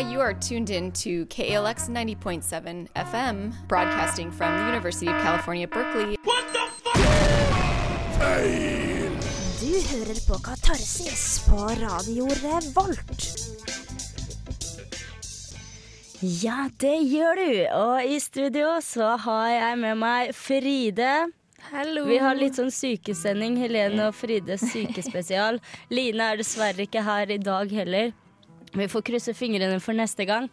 Hi, you are tuned in to KALX 90.7 FM, broadcasting from the University of California, Berkeley. Du hører på Katarsis på Radio Revolt. Ja, det gjør du. Og i studio så har jeg med meg Fride. Hallo. Vi har litt sånn sykesending. Helene og Frides sykespesial. Line er dessverre ikke her i dag heller. Vi får krysse fingrene for neste gang.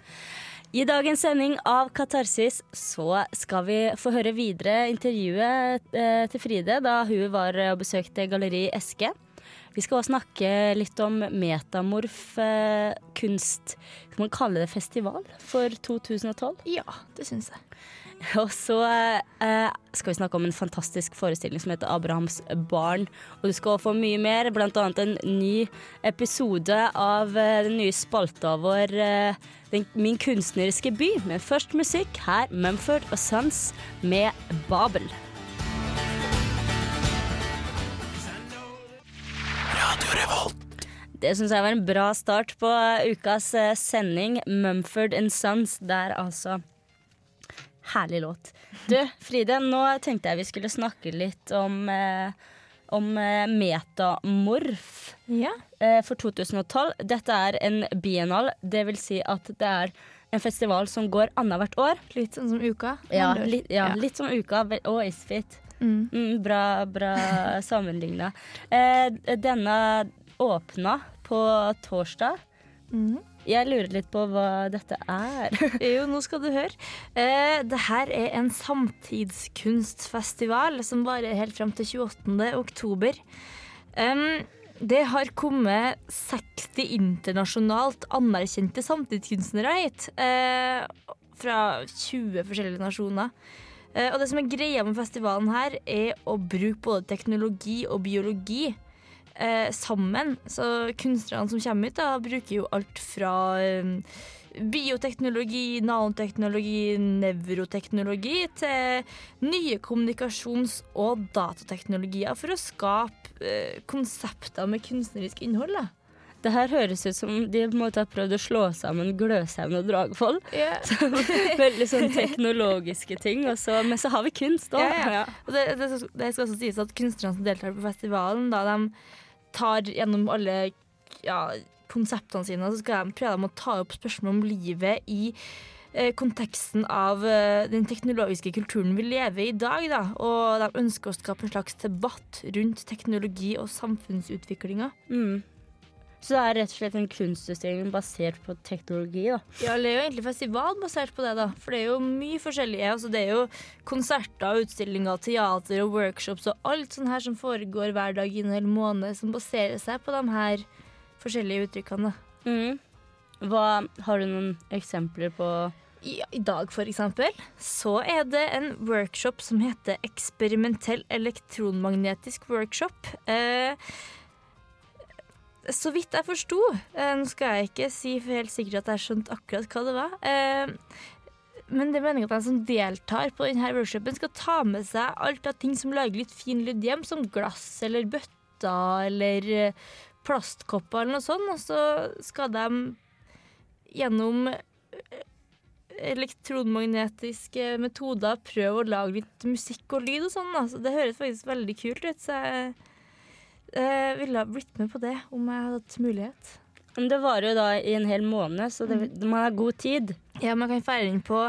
I dagens sending av Katarsis så skal vi få høre videre intervjuet eh, til Fride da hun var og besøkte Galleri Eske. Vi skal også snakke litt om metamorf eh, kunst Kan man kalle det festival for 2012? Ja, det syns jeg. Og så eh, skal vi snakke om en fantastisk forestilling som heter Abrahams barn. Og du skal få mye mer, annet en ny episode av eh, den nye spalta vår eh, den, Min kunstneriske by. Men først musikk. Her Mumford og Sons med Babel. Det syns jeg var en bra start på ukas eh, sending. Mumford and Sons. Der altså Herlig låt. Du, Fride, nå tenkte jeg vi skulle snakke litt om, eh, om eh, metamorf Ja. eh, for 2012. Dette er en biennal, det vil si at det er en festival som går annethvert år. Litt sånn som Uka. Ja, litt, ja, litt som Uka og Isfit. Mm. Mm, bra bra sammenligna. Eh, denne åpna på torsdag. Mhm. Jeg lurer litt på hva dette er. Jo, nå skal du høre. Eh, det her er en samtidskunstfestival som varer helt fram til 28. oktober. Um, det har kommet 60 internasjonalt anerkjente samtidskunstnere hit. Eh, fra 20 forskjellige nasjoner. Eh, og det som er greia med festivalen her, er å bruke både teknologi og biologi eh, sammen. Så kunstnerne som kommer ut, da, bruker jo alt fra eh, bioteknologi, nanoteknologi, nevroteknologi til nye kommunikasjons- og datateknologier for å skape eh, konsepter med kunstnerisk innhold. Da. Det her høres ut som de på en måte har prøvd å slå sammen Gløshaugen og Dragvoll. Veldig sånn teknologiske ting. Og så, men så har vi kunst òg. Ja, ja. Det, det, det skal også sies at kunstnerne som deltar på festivalen, da, de tar gjennom alle ja, konseptene sine, så skal de prøve å ta opp spørsmål om livet i eh, konteksten av eh, den teknologiske kulturen vi lever i i dag. Da. Og de ønsker å skape en slags debatt rundt teknologi og samfunnsutviklinga. Mm. Så det er rett og slett en kunstutstilling basert på teknologi. da. Ja, det er jo egentlig festival basert på det, da. For det er jo mye forskjellig. Altså, det er jo konserter, utstillinger, teater og workshops og alt sånt her som foregår hver dag i en hel måned, som baserer seg på de her forskjellige uttrykkene. Mm. Hva, har du noen eksempler på I, I dag, for eksempel, så er det en workshop som heter Eksperimentell elektronmagnetisk workshop. Eh, så vidt jeg forsto, eh, nå skal jeg ikke si for helt sikkert at jeg skjønte akkurat hva det var. Eh, men det er meningen at de som deltar på denne workshopen, skal ta med seg alt av ting som lager litt fin lyd hjem, som glass eller bøtter eller eh, plastkopper eller noe sånt. Og så skal de gjennom elektronmagnetiske metoder prøve å lage litt musikk og lyd og sånn. da. Så det høres faktisk veldig kult ut. Så jeg eh, ville ha blitt med på det om jeg hadde hatt mulighet. Men det varer jo da i en hel måned, så det, man har god tid. Ja, Man kan feire inn på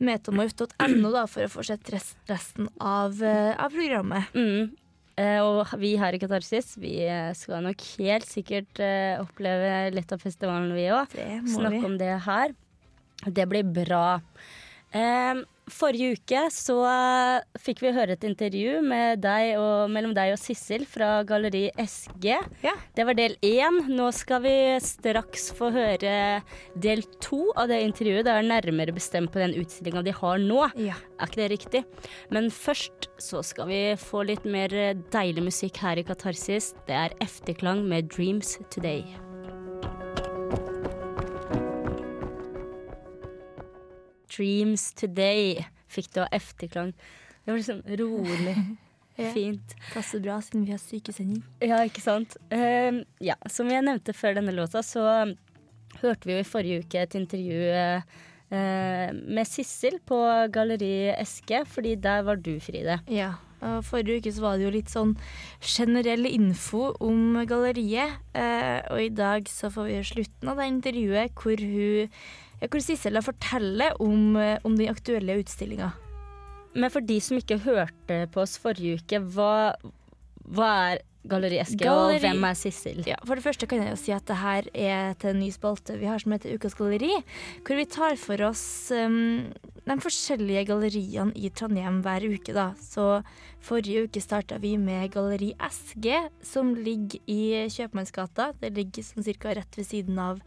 metamorf.no for å få sett resten av, eh, av programmet. Mm. Eh, og vi her i Katarsis vi eh, skal nok helt sikkert eh, oppleve av festivalen, vi òg. Snakke vi. om det her. Det blir bra. Eh, forrige uke så eh, fikk vi høre et intervju med deg og, mellom deg og Sissel fra Galleri SG. Ja. Det var del én. Nå skal vi straks få høre del to av det intervjuet. Det er nærmere bestemt på den utstillinga de har nå. Ja. Er ikke det riktig? Men først så skal vi få litt mer deilig musikk her i Katarsis. Det er Efterklang med 'Dreams Today'. Dreams Today fikk du av Efterklang. Det var liksom rolig. Ja. Fint. Passer bra siden vi har sykesending. Ja, ikke sant. Uh, ja, som jeg nevnte før denne låta, så hørte vi jo i forrige uke et intervju uh, med Sissel på Galleri Eske, fordi der var du, Fride. Ja. Og forrige uke så var det jo litt sånn generell info om galleriet. Eh, og i dag så får vi slutten av det intervjuet hvor, hun, hvor Sissel forteller om, eh, om den aktuelle utstillinga. Men for de som ikke hørte på oss forrige uke, hva, hva er Galleri Eske, Galleri- og hvem er Sissel? Ja, for det første kan jeg jo si at det her er til en ny spalte vi har som heter Ukas galleri, hvor vi tar for oss um, de forskjellige galleriene i Trondheim hver uke. da. Så forrige uke starta vi med Galleri SG, som ligger i Kjøpmannsgata. Det ligger sånn cirka rett ved siden av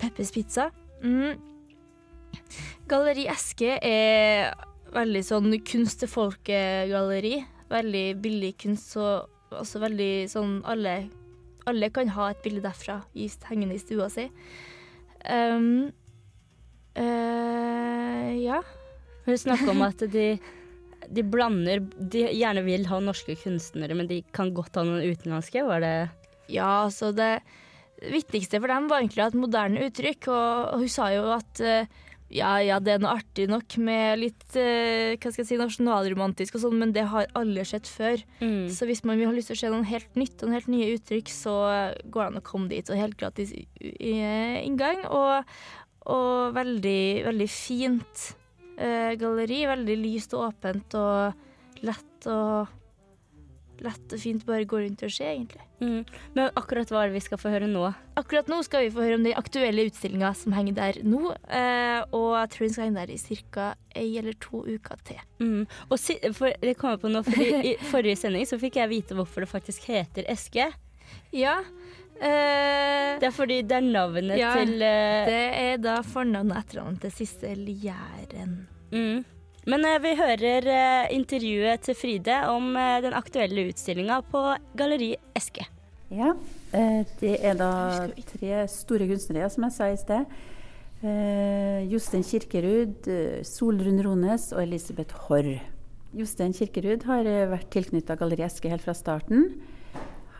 Peppers Pizza. Mm. Galleri Eske er veldig sånn kunst til folket-galleri. Veldig billig kunst og også veldig sånn alle, alle kan ha et bilde derfra i, hengende i stua si. Um, uh, ja. Hun snakker om at de, de blander De gjerne vil ha norske kunstnere, men de kan godt ha noen utenlandske. Var det Ja, altså det viktigste for dem var egentlig et moderne uttrykk, og, hun sa jo at eh, ja, ja, det er noe artig nok med litt eh, hva skal jeg si, nasjonalromantisk og sånn, men det har alle sett før. mm. Så hvis man vil ha lyst til å se noe helt nytt og noen helt nye uttrykk, så går det an å komme dit. Og helt gratis i, inngang. Og, og veldig, veldig fint eh, galleri. Veldig lyst og åpent og lett og Lett og fint bare gå rundt og se, egentlig. Mm. Men akkurat hva er det vi skal få høre nå? Akkurat nå skal vi få høre om den aktuelle utstillinga som henger der nå. Eh, og jeg tror den skal henge der i ca. ei eller to uker til. Mm. Og si, for, det kommer på nå, fordi I forrige sending så fikk jeg vite hvorfor det faktisk heter Eske. Ja. Eh, Det er fordi det er navnet Ja, til eh, Det er da fornavnet og etternavnet til Sissel Gjæren. mm. Men eh, vi hører eh, intervjuet til Fride om eh, den aktuelle utstillinga på Galleri Eske. Ja, det er da tre store kunstnere, som jeg sa i sted. Jostein Kirkerud, Solrun Rones og Elisabeth Haarr. Jostein Kirkerud har vært tilknytta Galleri Eske helt fra starten.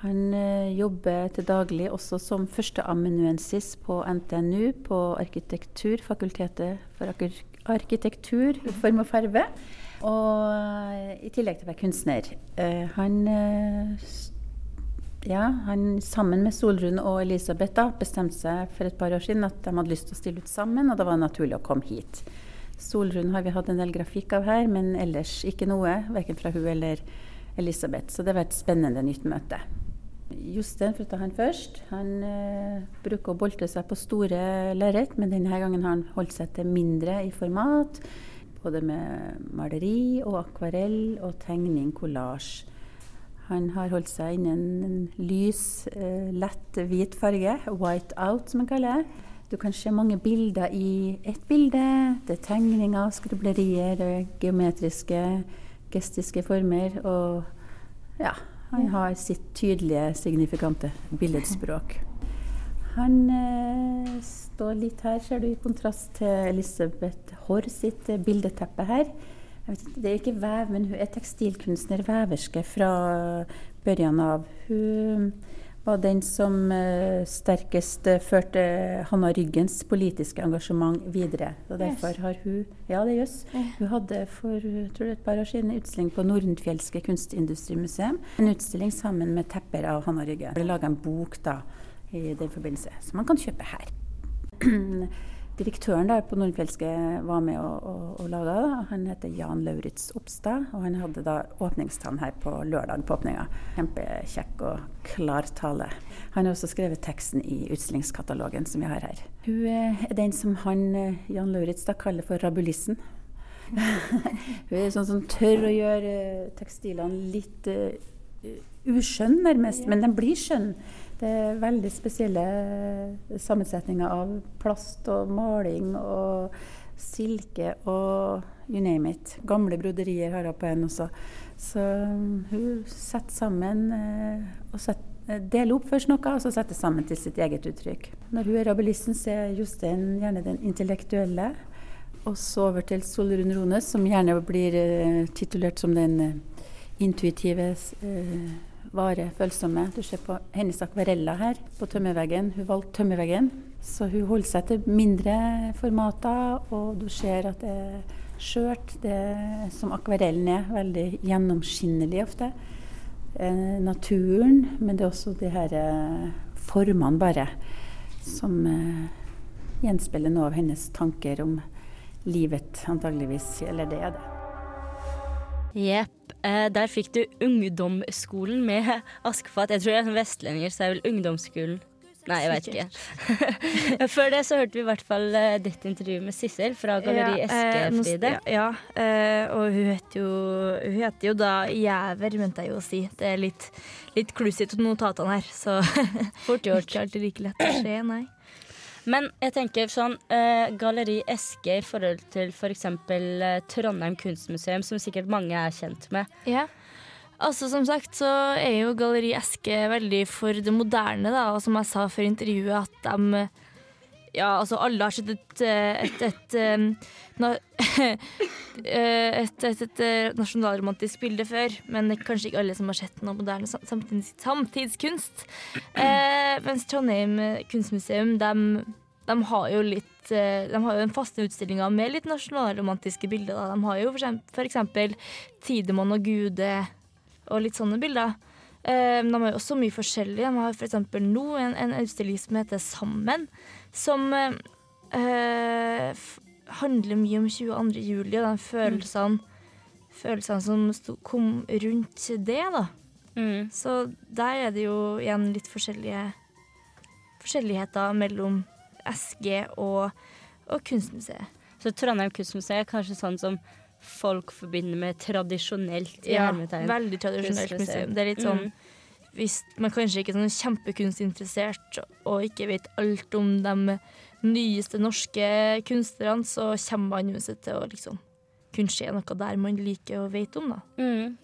Han jobber til daglig også som førsteamanuensis på NTNU på arkitekturfakultetet for arkitektur, form og farve. Og i tillegg til å være kunstner. Eh, han eh, ja, han sammen med Solrun og Elisabeth da, bestemte seg for et par år siden at de hadde lyst til å stille ut sammen, og det var naturlig å komme hit. Solrun har vi hatt en del grafikk av her, men ellers ikke noe, verken fra hun eller Elisabeth. Så det var et spennende nytt møte. Jostein, for å ta han først, han eh, bruker å bolte seg på store lerret, men denne gangen har han holdt seg til mindre i format. Både med maleri og akvarell og tegning, kollasj. Han har holdt seg innen en lys, eh, lett hvit farge, white out som man kaller det. Du kan se mange bilder i ett bilde. Det er tegninger, skriblerier, er geometriske, gestiske former. Og ja, han har sitt tydelige, signifikante billedspråk. Han eh, står litt her, ser du, i kontrast til Elisabeth Haarr sitt eh, bildeteppe her. Ikke, det er ikke vev, men hun er tekstilkunstner, veverske fra børjan av. Hun var den som eh, sterkest eh, førte Hanna Ryggens politiske engasjement videre. Og derfor har hun Ja, det er jøss. Hun hadde for tror det et par år siden en utstilling på Nordenfjelske kunstindustrimuseum. En utstilling sammen med tepper av Hanna Rygge. Det ble laga en bok da i den forbindelse, som man kan kjøpe her. Direktøren der på Nordfjelske var med og, og, og laga det. Han heter Jan Lauritz Opstad, og han hadde da åpningstann her på lørdag på åpninga. Kjempekjekk og klar tale. Han har også skrevet teksten i utstillingskatalogen som vi har her. Hun eh, er den som han eh, Jan Lauritz da kaller for rabulissen. Hun er sånn som tør å gjøre eh, tekstilene litt uh, uskjønn, nærmest. Men de blir skjønn. Det er veldig spesielle sammensetninger av plast og maling og silke og you name it. Gamle broderier har hun på en også. Så um, hun setter sammen eh, og setter eh, deler opp først noe, og så setter sammen til sitt eget uttrykk. Når hun er rabelisten, så er Jostein gjerne den intellektuelle. Og så over til Solrun Rones, som gjerne blir eh, titulert som den intuitive vare, følsomme. Du ser på hennes akvareller her på tømmerveggen. Hun valgte tømmerveggen Så hun holder seg til mindre formater, og du ser at det er skjørt. Det er som akvarellen er, veldig gjennomskinnelig ofte. Eh, naturen, men det er også de her eh, formene bare, som eh, gjenspeiler noe av hennes tanker om livet, antageligvis. Eller det er det. Jepp. Eh, der fikk du Ungdomsskolen med Askefat. Jeg tror jeg er sånn vestlendinger, så er vel Ungdomsskolen. Nei, jeg vet ikke. Før det så hørte vi i hvert fall uh, ditt intervju med Sissel fra Galleri Ja, eh, Fride. Ja, ja eh, og hun heter jo, hun heter jo da Jæver, mente jeg jo å si. Det er litt, litt klussete notatene her, så Fort gjort. ikke alltid like lett å se, nei. Men jeg tenker sånn eh, Galleri Eske i forhold til f.eks. For eh, Trondheim kunstmuseum, som sikkert mange er kjent med. Ja. Altså, som sagt så er jo Galleri Eske veldig for det moderne, da, og som jeg sa før intervjuet, at de ja, altså alle har sett et, eh, et, et, eh, eh, et, et, et eh, nasjonalromantisk bilde før, men kanskje ikke alle som har sett noe moderne samtids, samtidskunst. Eh, mens Trondheim kunstmuseum, de, de har jo litt eh, De har jo den faste utstillinga med litt nasjonalromantiske bilder. Da. De har jo eksempel, Tidemann og Gude og litt sånne bilder. Eh, de har jo også mye forskjellig. De har eksempel nå en, en utstilling som heter Sammen, som eh, handler mye om 22. juli og de følelsene, følelsene som sto, kom rundt det. da. Mm. Så der er det jo igjen litt forskjellige forskjelligheter mellom SG og, og Kunstmuseet. Så Trondheim kunstmuseum er kanskje sånn som folk forbinder med tradisjonelt. i hermetegn. veldig tradisjonelt museum. Det er litt sånn Mm. Hvis man kanskje ikke er sånn kjempekunstinteressert og ikke vet alt om de nyeste norske kunstnerne, så kommer man uansett til å liksom kunne se noe der man liker og vet om, da. Mm.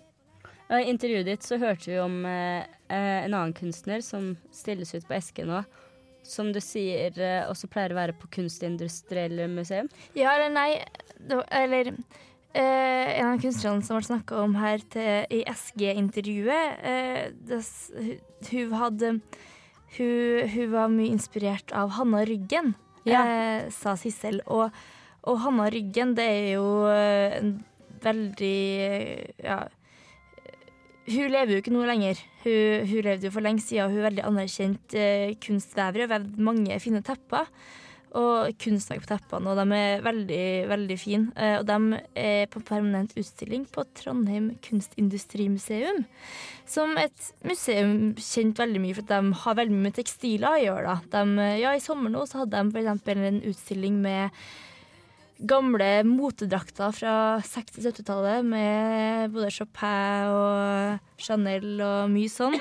I intervjuet ditt så hørte vi om eh, eh, en annen kunstner som stilles ut på Eske nå. Som du sier eh, også pleier å være på Kunstindustrielle museum. Ja eller nei, eller eh, en av kunstnerne som ble snakka om her til, i SG-intervjuet, eh, hun- hadde hun, hun var mye inspirert av Hanna Ryggen, Ja. eh, sa Sissel. Og, og Hanna Ryggen, det er jo eh, en veldig ja, hun lever jo ikke nå lenger. Hun, hun levde jo for lenge siden. Hun er veldig anerkjent eh, kunstvever og vevd mange fine tepper. Og kunstverk på teppene, og de er veldig, veldig fine. Eh, og de er på permanent utstilling på Trondheim Kunstindustrimuseum. Som et museum kjent veldig mye for at de har veldig mye med tekstiler å gjøre. De, ja, I sommer nå så hadde de f.eks. en utstilling med gamle motedrakter fra 60-70-tallet med både Chopin og Chanel og mye sånn.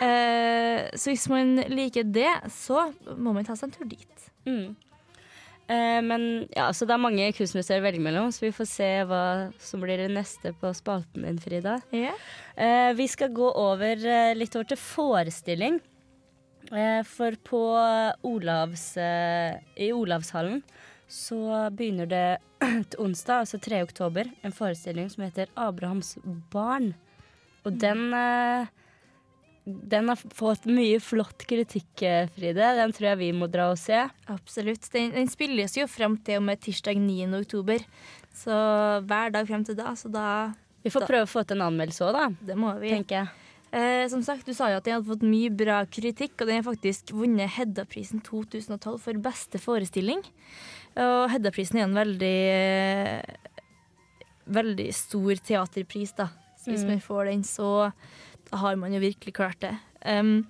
Eh, så hvis man liker det, så må man ta seg en tur dit. Mm. Eh, men ja, så det er mange kunstmuseer å velge mellom, så vi får se hva som blir det neste på spalten din, Frida. Yeah. Eh, vi skal gå over eh, litt over til forestilling. Eh, for på Olavs, eh, i Olavshallen så begynner det til onsdag, altså 3. oktober, en forestilling som heter Abrahams barn. Og den eh, den har fått mye flott kritikk, eh, Fride. Den tror jeg vi må dra og se. Absolutt. Den, den spilles jo frem til og med tirsdag 9. oktober. Så hver dag frem til da, så da Vi får Da- prøve å få til en anmeldelse òg, da. Det må vi. Tenker jeg. Eh, som sagt, du sa jo at den hadde fått mye bra kritikk, og den har faktisk vunnet Hedda-prisen 2012 for beste forestilling. Og Hedda-prisen er en veldig eh, veldig stor teaterpris, da. Så hvis Mm. man får den, så har man jo virkelig klart det. Um,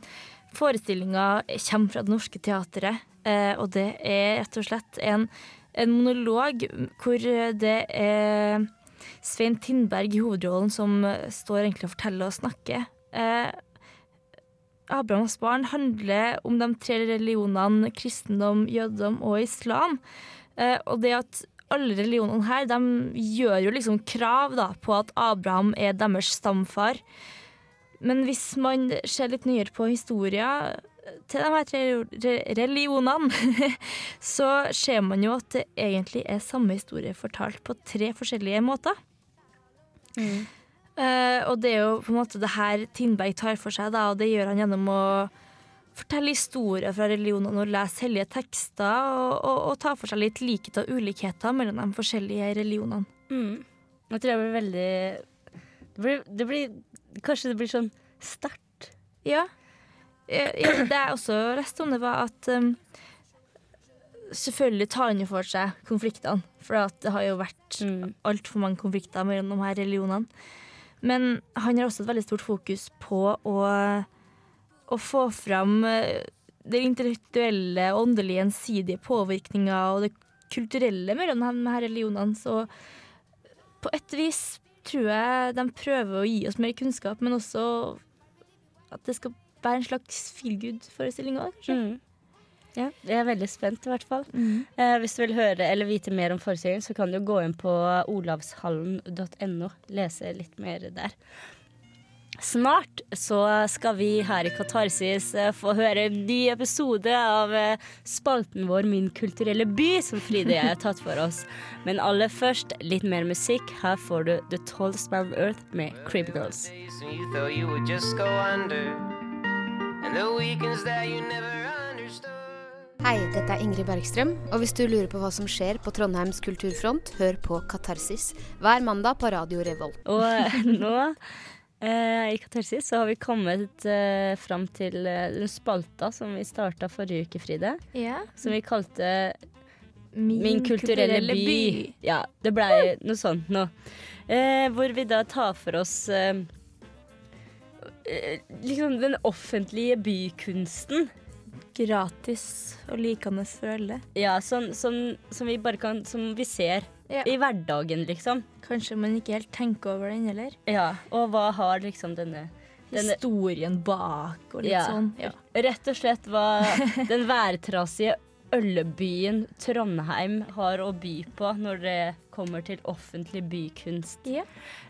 Forestillinga kommer fra Det Norske Teatret, eh, og det er rett og slett en, en monolog hvor det er Svein Tindberg i hovedrollen som står egentlig og forteller og snakker. Eh, Abrahams barn handler om de tre religionene kristendom, jødedom og islam. Eh, og det at alle religionene her de gjør jo liksom krav da, på at Abraham er deres stamfar. Men hvis man ser litt nyere på historia til de her tre religionene, så ser man jo at det egentlig er samme historie fortalt på tre forskjellige måter. Eh, og det er jo på en måte det her Tindberg tar for seg, da, og det gjør han gjennom å fortelle historier fra religionene og lese hellige tekster, og, og, og ta for seg litt likhet og ulikheter mellom de forskjellige religionene. Mm. Jeg tror det blir veldig det blir, det blir, Kanskje det blir sånn sterkt. Ja. Eh, ja, det jeg også leste om, det var at um, Selvfølgelig tar han jo for seg konfliktene, for det har jo vært Mm. altfor mange konflikter mellom de her religionene. Men han har også et veldig stort fokus på å, å få fram den det intellektuelle og åndelige gjensidige påvirkninga og det kulturelle mellom de her religionene. Så på et vis tror jeg de prøver å gi oss mer kunnskap, men også at det skal være en slags feel good-forestilling òg, kanskje. Mm. Ja, jeg er veldig spent, i hvert fall. Eh, hvis du vil høre eller vite mer om forestillingen, så kan du gå inn på olavshallen.no. Lese litt mer der. Snart så skal vi her i Katarsis eh, få høre en ny episode av eh, spalten vår Min kulturelle by, som Fride har tatt for oss. Men aller først litt mer musikk. Her får du The Tallest Man of Earth med Crib Girls. Hei, dette er Ingrid Bergstrøm, og hvis du lurer på hva som skjer på Trondheims kulturfront, hør på Katarsis hver mandag på Radio Revolt. Og nå i Katarsis så har vi kommet eh, fram til eh, den spalta som vi starta forrige uke, Fride. Ja. Som vi kalte Min kulturelle by. Ja, det blei noe sånt nå. Eh, hvor vi da tar for oss eh, eh, liksom den offentlige bykunsten. Gratis og likende for alle. Ja, sånn som, som vi bare kan Som vi ser Ja. i hverdagen, liksom. Kanskje man ikke helt tenker over den heller. Ja, og hva har liksom denne Denne- Historien bak og litt Ja. sånn. Ja. Rett og slett hva den værtrasige ølbyen Trondheim har å by på når det kommer til offentlig bykunst. Ja.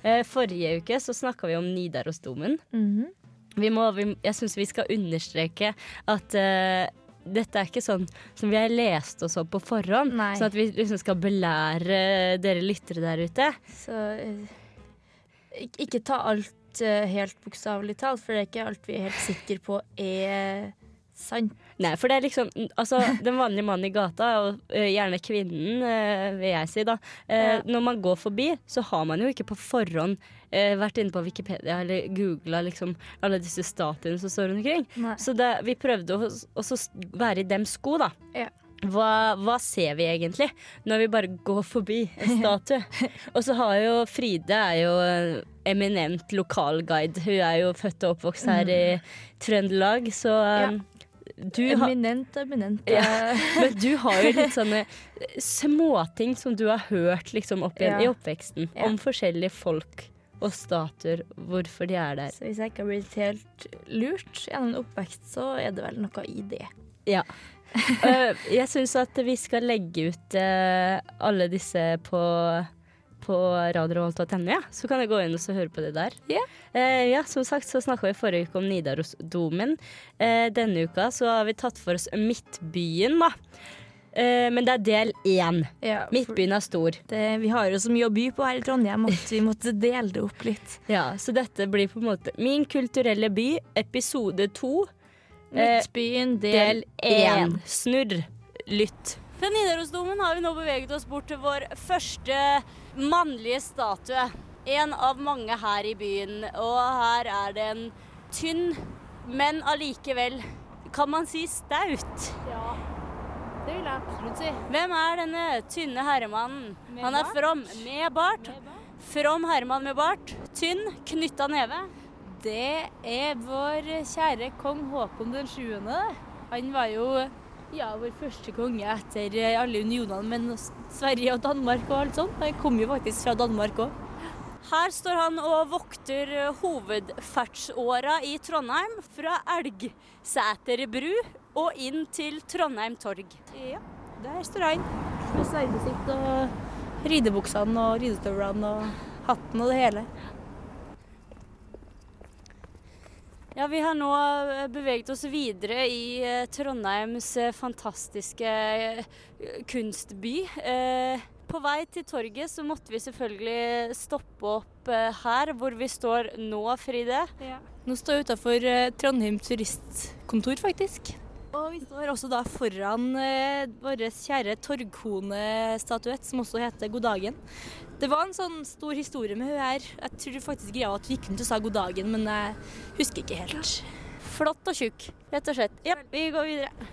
Eh, forrige uke så snakka vi om Nidarosdomen. Mm Vi må, vi, jeg syns vi skal understreke at uh, dette er ikke sånn som vi har lest oss opp på forhånd. Nei. Sånn at vi liksom skal belære dere lyttere der ute. Så eh, ikke ta alt eh, helt bokstavelig talt, for det er ikke alt vi er helt sikre på er sant. Nei, for det er liksom Altså, den vanlige mannen i gata, og eh, gjerne kvinnen, eh, vil jeg si, da. eh, Ja. Når man går forbi, så har man jo ikke på forhånd vært inne på Wikipedia eller googla liksom alle disse statuene som står omkring. Nei. Så det, vi prøvde å være i dem sko, da. Ja. Hva, hva ser vi egentlig når vi bare går forbi en statue? og så har jo Fride er jo en eminent lokalguide. Hun er jo født og oppvokst her i Trøndelag, så Ja. Eminent, eminent. Ja. eh, men du har jo litt sånne småting som du har hørt liksom opp igjen Ja. i oppveksten. Ja. Om forskjellige folk og statuer, hvorfor de er der. Så hvis jeg ikke har blitt helt lurt gjennom en oppvekst, så er det vel noe i det. Ja. Eh, jeg syns at vi skal legge ut eh, alle disse på på radiorevolt.no, ja. så kan jeg gå inn og høre på det der. Yeah. Eh, ja, som sagt så snakka vi forrige uke om Nidarosdomen. Eh, denne uka så har vi tatt for oss Midtbyen, da. Eh, men det er del én. Ja, Midtbyen er stor. det, vi har jo så mye å by på her i Trondheim at vi måtte dele det opp litt. Ja, så dette blir på en måte Min kulturelle by, episode to, Eh, Midtbyen del én. Snurr. Lytt. Fra Nidarosdomen har vi nå beveget oss bort til vår første mannlige statue. En av mange her i byen. Og her er det en tynn, men allikevel kan man si staut. Ja. Det vil jeg absolutt si. Hvem er denne tynne herremannen? Med Han er bart? from med bart. From herremann med bart. Tynn, knytta neve. Det er vår kjære kong Håkon den 7. Han var jo ja, vår første konge etter alle unionene med Sverige og Danmark og alt sånt. Han kom jo faktisk fra Danmark òg. Her står han og vokter hovedferdsåra i Trondheim fra Elgsæter bru og inn til Trondheim torg. Ja, der står han med sverdet sitt og ridebuksene og ridestøvlene og hatten og det hele. Ja, vi har nå eh, beveget oss videre i eh, Trondheims eh, fantastiske kunstby. På vei til torget så måtte vi selvfølgelig stoppe opp her hvor vi står nå, Fride. Nå står jeg utafor Trondheim turistkontor, faktisk. Og vi står også da foran eh, vår kjære Torgkone-statuett, som også heter God dagen. Det var en sånn stor historie med hun her. Jeg tror faktisk greia at vi gikk rundt og sa god dagen, men jeg husker ikke helt. Flott og tjukk, rett og slett. Ja, vi går videre.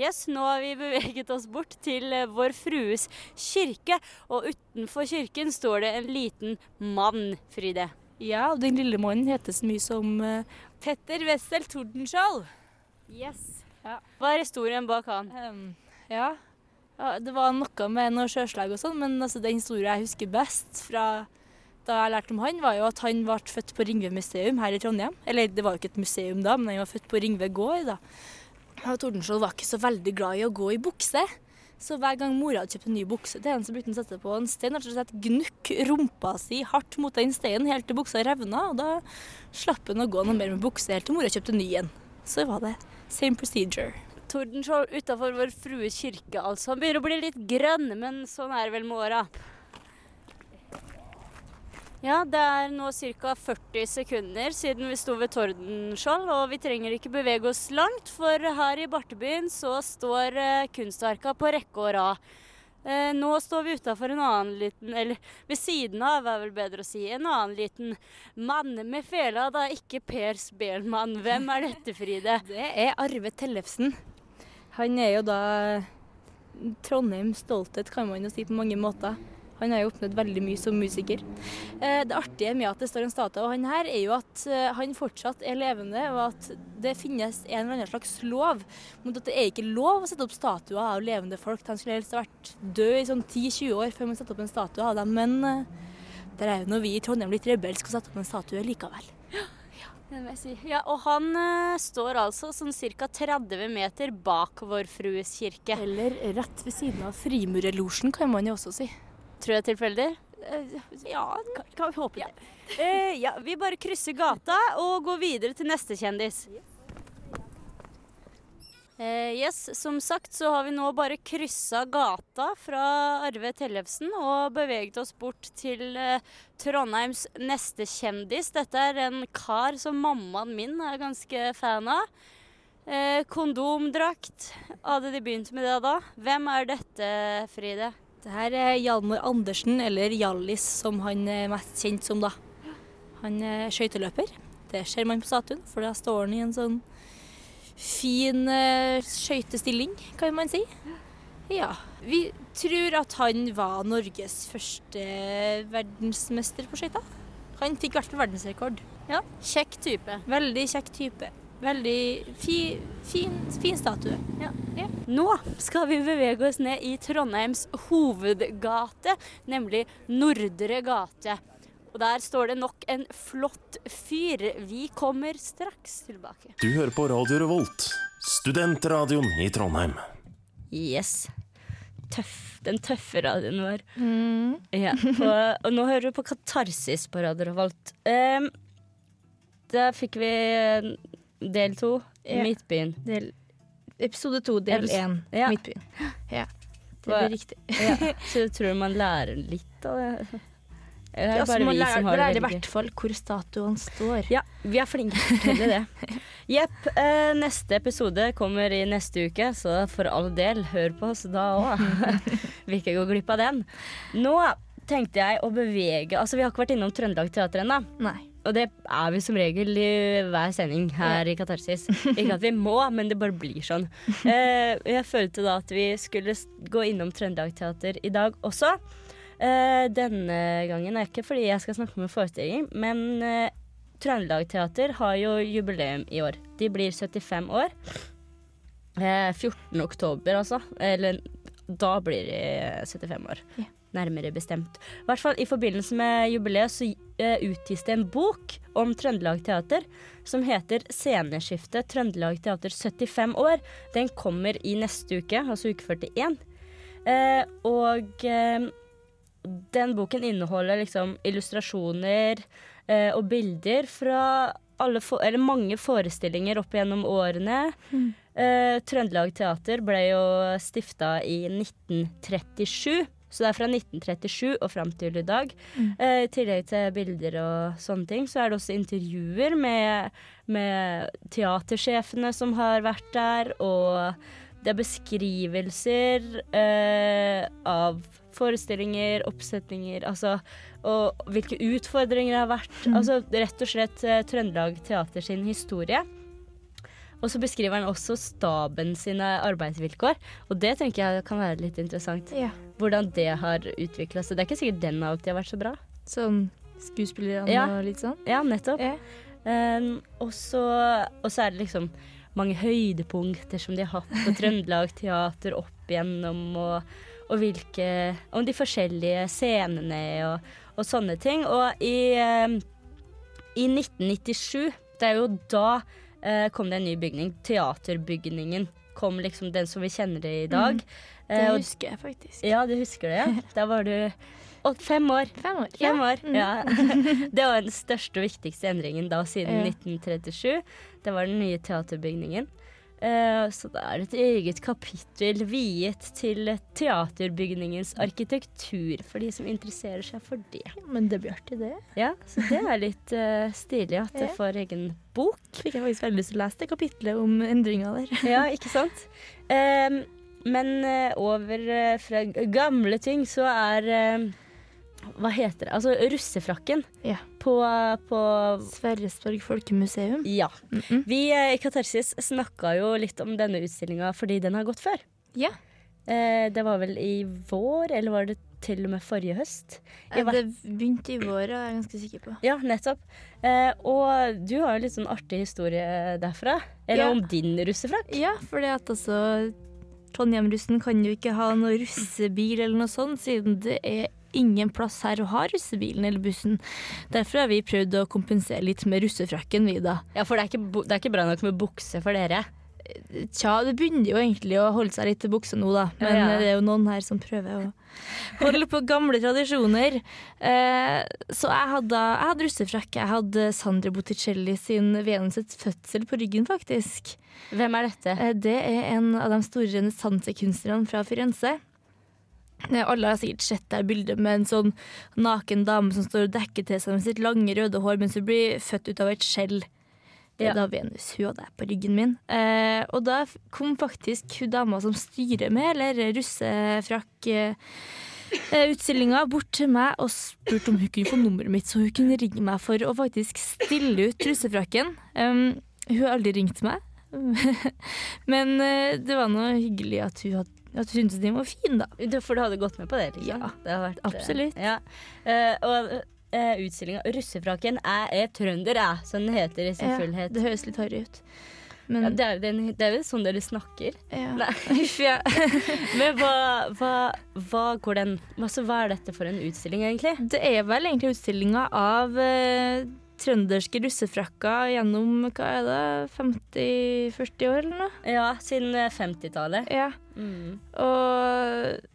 Yes, nå har vi beveget oss bort til eh, Vår Frues kirke, og utenfor kirken står det en liten mann, Fride. Ja, og den lille månen heter så mye som uh, Petter Wessel Tordenskjold. Yes. Hva er historien bak han? Um, ja. ja, det var noe med noe sjøslag og sånn, men altså, den historien jeg husker best fra da jeg lærte om han, var jo at han ble født på Ringve museum her i Trondheim. Eller det var jo ikke et museum da, men han var født på Ringve gård da. Og Tordenskjold var ikke så veldig glad i å gå i bukse. Så hver gang mora hadde kjøpt en ny bukse til henne, så brukte hun sette på en stein rett og slett gnukk rumpa si hardt mot den steinen helt til buksa revna. Og da slapp hun å gå noe mer med bukse helt til mora kjøpte ny en. Så var det same procedure. Tordenskjold utafor Vår Frue kirke, altså. Han begynner å bli litt grønn, men sånn er det vel med åra. Ja, det er nå ca. 40 sekunder siden vi sto ved Tordenskjold, og vi trenger ikke bevege oss langt, for her i Bartebyen så står eh, kunstverka på rekke og rad. Eh, nå står vi utafor en annen liten, eller ved siden av er vel bedre å si, en annen liten mann med fela, da ikke Per Spelmann. Hvem er dette, Fride? Det er Arve Tellefsen. Han er jo da Trondheims stolthet, kan man jo si på mange måter. Han har jo oppnådd veldig mye som musiker. Eh, Det artige med at det står en statue av han her, er jo at eh, han fortsatt er levende, og at det finnes en eller annen slags lov mot at det er ikke lov å sette opp statuer av levende folk. Han skulle helst vært død i sånn 10-20 år før man setter opp en statue av dem, men eh, der er jo når vi i Trondheim litt rebelske og setter opp en statue likevel. Si. Ja, og han uh, står altså sånn ca. 30 meter bak Vår Frues kirke. Eller rett ved siden av Frimurerlosjen, kan man jo også si. Tror jeg tilfeldig? Ja, kan, kan vi håpe det. Eh, ja, vi bare krysser gata og går videre til neste kjendis. Eh, yes, som sagt så har vi nå bare kryssa gata fra Arve Tellefsen og beveget oss bort til eh, Trondheims neste kjendis. Dette er en kar som mammaen min er ganske fan av. Eh, kondomdrakt. Hadde de begynt med det da? Hvem er dette, Fride? Det her er Hjalmar Andersen, eller Hjallis som han er mest kjent som, da. Han er skøyteløper. Det ser man på statuen, for da står han i en sånn fin uh, skøytestilling, kan man si. Ja. Vi tror at han var Norges første verdensmester på skøyter. Han fikk i hvert fall verdensrekord. Ja, kjekk type. Veldig kjekk type. Veldig fi, fin, fin statue. Ja. ja. Nå skal vi bevege oss ned i Trondheims hovedgate, nemlig Nordre gate. Og der står det nok en flott fyr. Vi kommer straks tilbake. Du hører på Radio Revolt, studentradioen i Trondheim. Yes. Tøff, den tøffe radioen vår. Ja, og, og nå hører du på Katarsis på Radio Revolt. Um, da fikk vi del to, Ja. Midtbyen. Del, episode to, del én, Ja. Midtbyen. Ja, det blir riktig. Ja, så du tror man lærer litt av det? Eller er det bare ja, vi lærer, som har det lærer i hvert fall hvor statuen står. Ja, vi er flinke til det. Jepp. Eh, neste episode kommer i neste uke, så for all del, hør på oss da òg. Vil ikke gå glipp av den. Nå tenkte jeg å bevege Altså, vi har ikke vært innom Trøndelag Teater ennå. Og det er vi som regel i hver sending her i Katarsis. Ikke at vi må, men det bare blir sånn. Eh, jeg følte da at vi skulle gå innom Trøndelag Teater i dag også. Eh, denne gangen er ikke fordi jeg skal snakke om en forestilling, men eh, Trøndelag Teater har jo jubileum i år. De blir 75 år. Eh, 14. oktober, altså. Eller da blir de 75 år. Ja. Nærmere bestemt. I hvert fall i forbindelse med jubileet så eh, utgis det en bok om Trøndelag Teater som heter 'Sceneskifte Trøndelag Teater 75 år'. Den kommer i neste uke, altså uke 41. Eh, og eh, den boken inneholder liksom illustrasjoner, eh, og bilder fra for, eller mange forestillinger opp gjennom årene. Eh, Trøndelag Teater ble jo stifta i 1937. Så det er fra 1937 og fram til i dag. Eh, I tillegg til bilder og sånne ting, så er det også intervjuer med, med teatersjefene som har vært der, og det er beskrivelser eh, av forestillinger, oppsetninger, altså og hvilke utfordringer det har vært. Altså rett og slett eh, Trøndelag Teater sin historie. Og så beskriver han også staben sine arbeidsvilkår, og det tenker jeg kan være litt interessant. Ja. Hvordan det har utvikla seg. Det er ikke sikkert den alltid har vært så bra. Sånn skuespillerne Ja. og litt sånn. Ja, nettopp. Ja. Um, og, så, er det liksom mange høydepunkter som de har hatt på Trøndelag Teater opp igjennom, og, og hvilke Om de forskjellige scenene og, og sånne ting. Og i, um, i 1997, det er jo da eh, kom det en ny bygning. Teaterbygningen kom liksom den som vi kjenner det i dag. Det Eh, husker jeg faktisk. ja, du husker det, ja. Da var du og fem år. Fem år. Fem ja. år, ja. Det var den største og viktigste endringen da siden Ja. 1937. Det var den nye teaterbygningen. Eh, så det er et eget kapittel viet til teaterbygningens arkitektur, for de som interesserer seg for det. Men det blir artig, det. Ja, Så det er litt uh, stilig at det får egen bok. Fikk jeg faktisk veldig lyst til å lese det kapitlet om endringa der. Ja, ikke sant? Um, men uh, over uh, fra gamle ting så er Hva heter det? Altså russefrakken Ja. På, på Sverresborg folkemuseum. Ja. Mhm. Vi eh, i Katarsis snakka jo litt om denne utstillinga fordi den har gått før. Ja. Eh, det var vel i vår, eller var det til og med forrige høst? I det begynte i vår, er jeg ganske sikker på. Ja, nettopp. Eh, og du har jo litt sånn artig historie derfra. Eller Ja. om din russefrakk. Ja, for det at altså Trondheim-russen kan jo ikke ha noe russebil eller noe sånt, siden det er ingen plass her å ha russebilen eller bussen. Derfor har vi prøvd å kompensere litt med russefrakken, vi da. Ja, for det er, ikke, det er ikke bra nok med bukse for dere. Tja, det begynner jo egentlig å holde seg litt til buksa nå, da. Men Ja, ja. eh, det er jo noen her som prøver å holde på gamle tradisjoner. Eh, så jeg hadde, jeg hadde russefrakk. Jeg hadde Sandra Botticelli sin Venus' fødsel på ryggen, faktisk. Hvem er dette? Eh, Det er en av de store renessansekunstnerne fra Firenze. Eh, Alle har sikkert sett det bildet med en sånn naken dame som står og dekker til seg med sitt lange, røde hår mens hun blir født ut av et skjell. Det Ja. da Venus. Hun hadde på ryggen min. Eh, og da kom faktisk hun dama som styrer med, eller russefrakk eh, eh, bort til meg og spurte om hun kunne få nummeret mitt, så hun kunne ringe meg for å faktisk stille ut russefrakken. Um, hun har aldri ringt meg, men eh, det var nå hyggelig at hun, hadde, at du syntes den var fin, da. For du hadde gått med på det? liksom? Ja, det har vært, eh, absolutt. Ja. Uh, og uh, utstillinga 'Russefrakken er, er trønder', ja, som den heter i sin Ja, fullhet. det høres litt harry ut. Men Ja, det, er, den, det er jo sånn dere snakker. ja. Men hva, hva, hva går den altså, Hva er dette for en utstilling, egentlig? Det er vel egentlig utstillinga av eh, trønderske russefrakker gjennom hva er det, 50-40 år eller noe? Ja, siden eh, 50-tallet. Ja. Mm. Og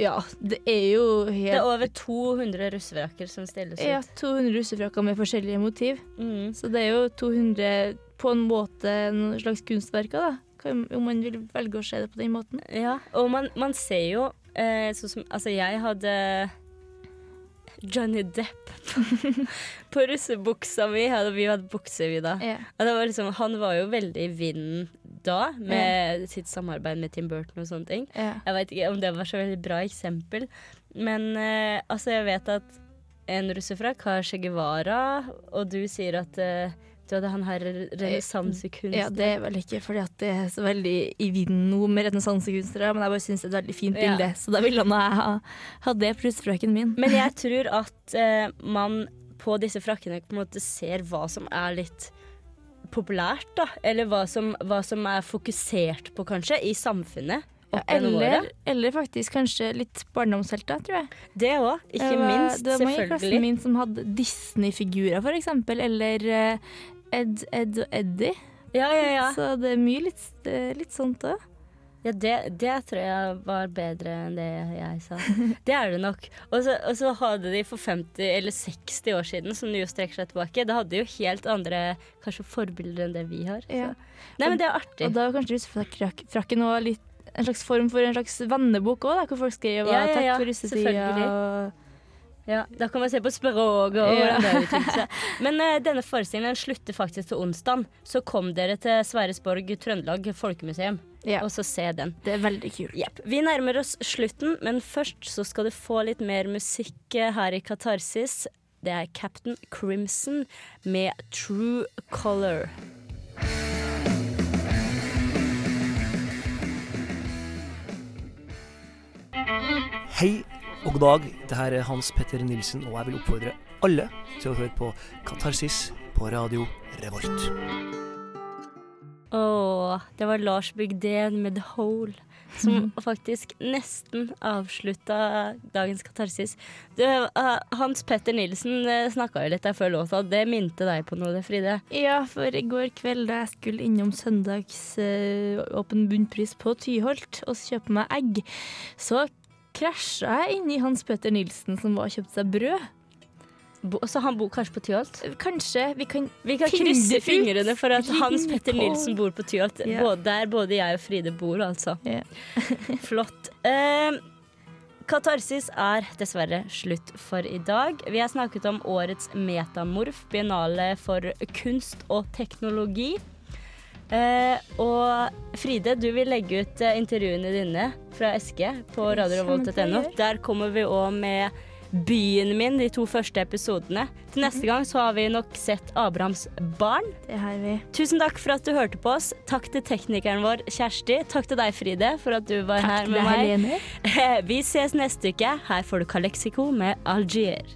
ja, det er jo Det er over 200 russefrakker som stilles ut. ja, 200 russefrakker med forskjellige motiv. Mm. Så det er jo 200 på en måte en slags kunstverker, da. Om man vil velge å se det på den måten. Ja, og man, man ser jo eh, sånn som Altså, jeg hadde Johnny Depp på, på russebuksa mi. Hadde, vi hadde bukser, vi da. Yeah. Det var liksom, han var jo veldig i vinden da, med sitt samarbeid med Tim Burton og sånne ting. Yeah. Jeg vet ikke om det var så veldig bra eksempel, men uh, altså, jeg vet at en russefrakk har Che Guevara, og du sier at eh, du hadde han her renessansekunst. ja, det er vel ikke fordi at det er så veldig i vinden nå med renessansekunstnere, men jeg bare syns det er et veldig fint Ja. bilde, så da ville han jeg ha, ha det pluss frøken min. Men jeg tror at eh, man på disse frakkene på en måte ser hva som er litt populært, da. Eller hva som, hva som er fokusert på, kanskje, i samfunnet. Ja, eller, eller faktisk kanskje litt barndomshelter, tror jeg. Det òg, ikke minst. Det var mange i klassen min som hadde Disney-figurer, eksempel, eller eh, Ed, Ed og Eddie. Ja, ja, ja. Så det er mye litt, litt sånt òg. Ja, det, det tror jeg var bedre enn det jeg sa. Det er det nok. Og så, og så hadde de for 50 eller 60 år siden, som jo strekker seg tilbake, da hadde de jo helt andre kanskje forbilder enn det vi har. Ja. Nei, men det er artig. Og da var kanskje russefrakken en slags form for en slags vennebok òg, hvor folk skrev Ja, ja, takk ja, for russetida. og- Ja, da kan man se på språket og hvordan det utvikler seg. Men uh, denne forestillingen slutter faktisk til onsdag. Så kom dere til Sverresborg Trøndelag Folkemuseum Ja. og så se den. Det er veldig kult. Yep. Vi nærmer oss slutten, men først så skal du få litt mer musikk eh, her i Katarsis. Det er Captain Crimson med True Color. Hei og god dag. Det her er Hans Petter Nilsen, og jeg vil oppfordre alle til å høre på Katarsis på radio Revolt. Åh, det var Lars Bygden med The Hole. Som faktisk nesten avslutta dagens katarsis. Du, eh, Hans Petter Nilsen uh, snakka jo litt der før låta. Det minte deg på noe, det, Fride? Ja, for i går kveld da jeg skulle innom søndags eh, åpen bunnpris på Tyholt og kjøpe meg egg, så krasja jeg inni Hans Petter Nilsen som var og kjøpte seg brød. Bo, så han bor kanskje på Tyholt? Kanskje vi kan Vi kan krysse fingrene for at Hans Petter. Nilsen bor på Tyholt. Yeah. Både der både jeg og Fride bor, altså. Yeah. Flott. Eh, Katarsis er dessverre slutt for i dag. Vi har snakket om årets Metamorf, biennale for kunst og teknologi. Eh, og Fride, du vil legge ut eh, intervjuene dine fra Eske på radiorevolt.no. Der kommer vi òg med Byen min, de to første episodene. Til neste gang så har vi nok sett Abrahams barn. Det har vi. Tusen takk for at du hørte på oss. Takk til teknikeren vår Kjersti. Takk til deg, Fride, for at du var Takk her med meg. Helene. Vi ses neste uke. Her får du Kalexico med Algiers.